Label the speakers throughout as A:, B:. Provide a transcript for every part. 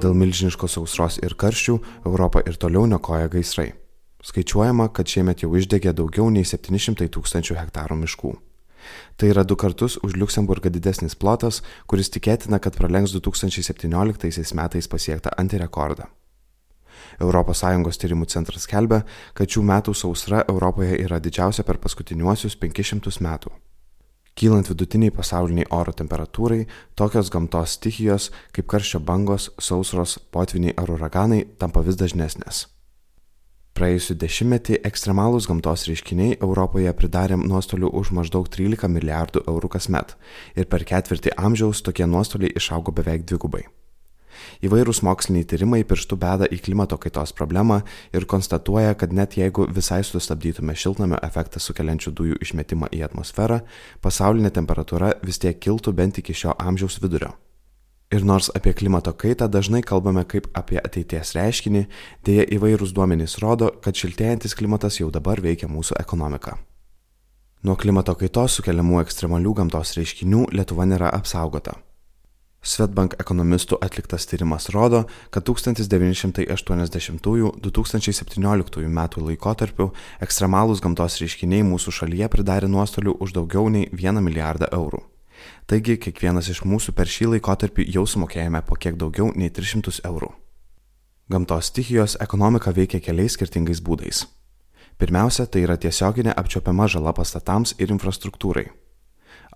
A: Dėl milžiniškos sausros ir karščių Europą ir toliau nekoja gaisrai. Skaičiuojama, kad šiemet jau išdegė daugiau nei 700 tūkstančių hektarų miškų. Tai yra du kartus už Luksemburgą didesnis plotas, kuris tikėtina, kad pralenks 2017 metais pasiektą antirekordą. ES tyrimų centras skelbia, kad šių metų sausra Europoje yra didžiausia per paskutiniuosius 500 metų. Kylant vidutiniai pasauliniai oro temperatūrai, tokios gamtos stichijos kaip karščio bangos, sausros, potviniai ar uraganai tampa vis dažnesnės. Praėjusiu dešimtmetį ekstremalūs gamtos reiškiniai Europoje pridarė nuostolių už maždaug 13 milijardų eurų kasmet ir per ketvirtį amžiaus tokie nuostoliai išaugo beveik dvigubai. Įvairūs moksliniai tyrimai pirštų beda į klimato kaitos problemą ir konstatuoja, kad net jeigu visai sustabdytume šiltnamio efektą sukeliančių dujų išmetimą į atmosferą, pasaulinė temperatūra vis tiek kiltų bent iki šio amžiaus vidurio. Ir nors apie klimato kaitą dažnai kalbame kaip apie ateities reiškinį, dėja įvairūs duomenys rodo, kad šiltėjantis klimatas jau dabar veikia mūsų ekonomiką. Nuo klimato kaitos sukeliamų ekstremalių gamtos reiškinių Lietuva nėra apsaugota. Svetbank ekonomistų atliktas tyrimas rodo, kad 1980-2017 metų laikotarpiu ekstremalūs gamtos reiškiniai mūsų šalyje pridarė nuostolių už daugiau nei 1 milijardą eurų. Taigi kiekvienas iš mūsų per šį laikotarpį jau sumokėjome po kiek daugiau nei 300 eurų. Gamtos stichijos ekonomika veikia keliais skirtingais būdais. Pirmiausia, tai yra tiesioginė apčiopiama žala pastatams ir infrastruktūrai.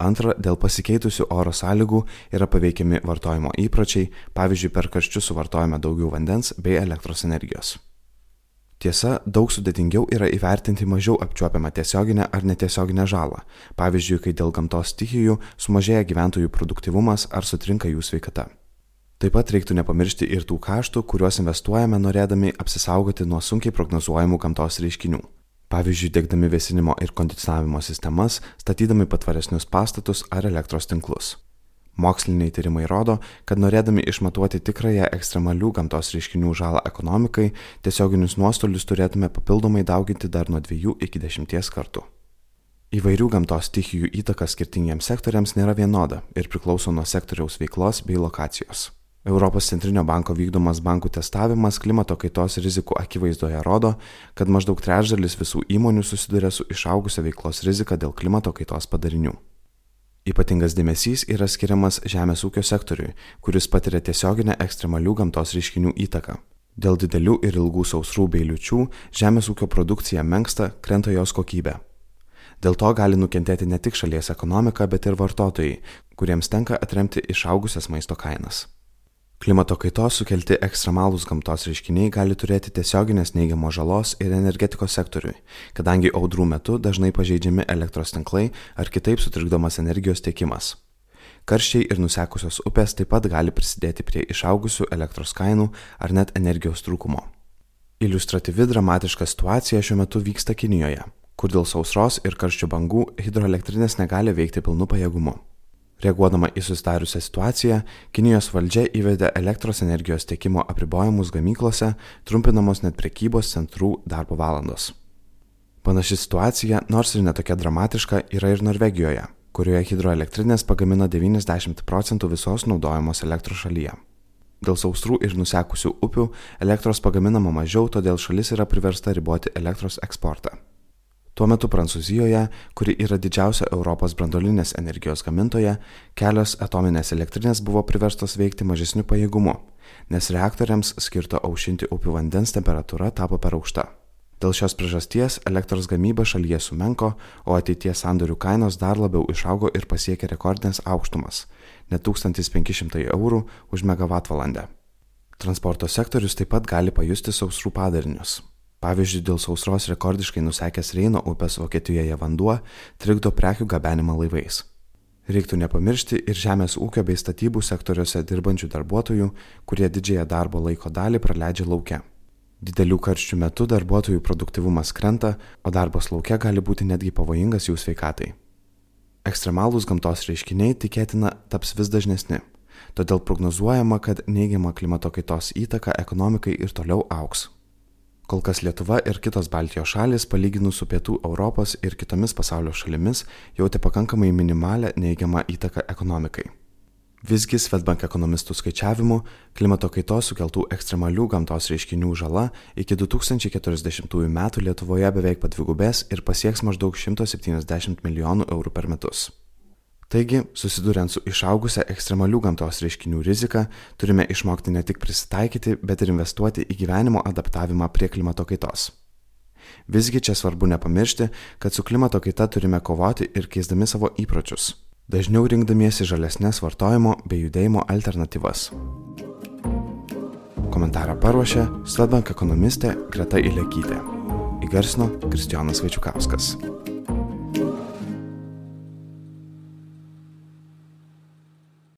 A: Antra, dėl pasikeitusių oro sąlygų yra paveikiami vartojimo įpročiai, pavyzdžiui, per karščius suvartojame daugiau vandens bei elektros energijos. Tiesa, daug sudėtingiau yra įvertinti mažiau apčiuopiamą tiesioginę ar netiesioginę žalą, pavyzdžiui, kai dėl gamtos stichijų sumažėja gyventojų produktivumas ar sutrinka jų sveikata. Taip pat reiktų nepamiršti ir tų kaštų, kuriuos investuojame norėdami apsisaugoti nuo sunkiai prognozuojamų gamtos reiškinių pavyzdžiui diegdami vėsinimo ir kondicionavimo sistemas, statydami patvaresnius pastatus ar elektros tinklus. Moksliniai tyrimai rodo, kad norėdami išmatuoti tikrąją ekstremalių gamtos reiškinių žalą ekonomikai, tiesioginius nuostolius turėtume papildomai dauginti dar nuo 2 iki 10 kartų. Įvairių gamtos stichijų įtaka skirtingiems sektoriams nėra vienoda ir priklauso nuo sektoriaus veiklos bei lokacijos. Europos centrinio banko vykdomas bankų testavimas klimato kaitos rizikų akivaizdoje rodo, kad maždaug trečdalis visų įmonių susiduria su išaugusia veiklos rizika dėl klimato kaitos padarinių. Ypatingas dėmesys yra skiriamas žemės ūkio sektoriui, kuris patiria tiesioginę ekstremalių gamtos reiškinių įtaką. Dėl didelių ir ilgų sausrų bei liučių žemės ūkio produkcija menksta, krenta jos kokybė. Dėl to gali nukentėti ne tik šalies ekonomika, bet ir vartotojai, kuriems tenka atremti išaugusias maisto kainas. Klimato kaitos sukelti ekstremalūs gamtos reiškiniai gali turėti tiesioginės neigiamos žalos ir energetikos sektoriui, kadangi audrų metu dažnai pažeidžiami elektros tinklai ar kitaip sutrikdomas energijos tiekimas. Karščiai ir nusekusios upės taip pat gali prisidėti prie išaugusių elektros kainų ar net energijos trūkumo. Iliustratyvi dramatiška situacija šiuo metu vyksta Kinijoje, kur dėl sausros ir karščių bangų hidroelektrinės negali veikti pilnu pajėgumu. Reaguodama į susidariusią situaciją, Kinijos valdžia įvedė elektros energijos tiekimo apribojimus gamyklose, trumpinamos net prekybos centrų darbo valandos. Panaši situacija, nors ir netokia dramatiška, yra ir Norvegijoje, kurioje hidroelektrinės pagamina 90 procentų visos naudojamos elektros šalyje. Dėl sausrų ir nusekusių upių elektros pagaminama mažiau, todėl šalis yra priversta riboti elektros eksportą. Tuo metu Prancūzijoje, kuri yra didžiausia Europos brandolinės energijos gamintoja, kelios atominės elektrinės buvo priverstos veikti mažesniu pajėgumu, nes reaktoriams skirto aušinti upių vandens temperatūra tapo per aukšta. Dėl šios priežasties elektros gamyba šalyje sumenko, o ateities sandorių kainos dar labiau išaugo ir pasiekė rekordinės aukštumas - net 1500 eurų už megavatvalandę. Transporto sektorius taip pat gali pajusti sausrų padarinius. Pavyzdžiui, dėl sausros rekordiškai nusekęs Reino upės Vokietijoje vanduo trikdo prekių gabenimą laivais. Reiktų nepamiršti ir žemės ūkio bei statybų sektoriuose dirbančių darbuotojų, kurie didžiąją darbo laiko dalį praleidžia laukia. Didelių karščių metu darbuotojų produktivumas krenta, o darbas laukia gali būti netgi pavojingas jų sveikatai. Ekstremalūs gamtos reiškiniai tikėtina taps vis dažnesni, todėl prognozuojama, kad neigiama klimato kaitos įtaka ekonomikai ir toliau auks. Kol kas Lietuva ir kitos Baltijos šalis, palyginus su Pietų Europos ir kitomis pasaulio šalimis, jautė pakankamai minimalę neigiamą įtaką ekonomikai. Visgi Svetbank ekonomistų skaičiavimu, klimato kaitos sukeltų ekstremalių gamtos reiškinių žala iki 2040 metų Lietuvoje beveik padvigubės ir pasieks maždaug 170 milijonų eurų per metus. Taigi, susiduriant su išaugusia ekstremalių gamtos reiškinių rizika, turime išmokti ne tik prisitaikyti, bet ir investuoti į gyvenimo adaptavimą prie klimato kaitos. Visgi čia svarbu nepamiršti, kad su klimato kaita turime kovoti ir keisdami savo įpročius dažniau rinkdamiesi žalesnes vartojimo bei judėjimo alternatyvas. Komentarą paruošė Svedbank ekonomistė Greta Ilekytė. Įgarsino Kristijonas Vaičiukauskas.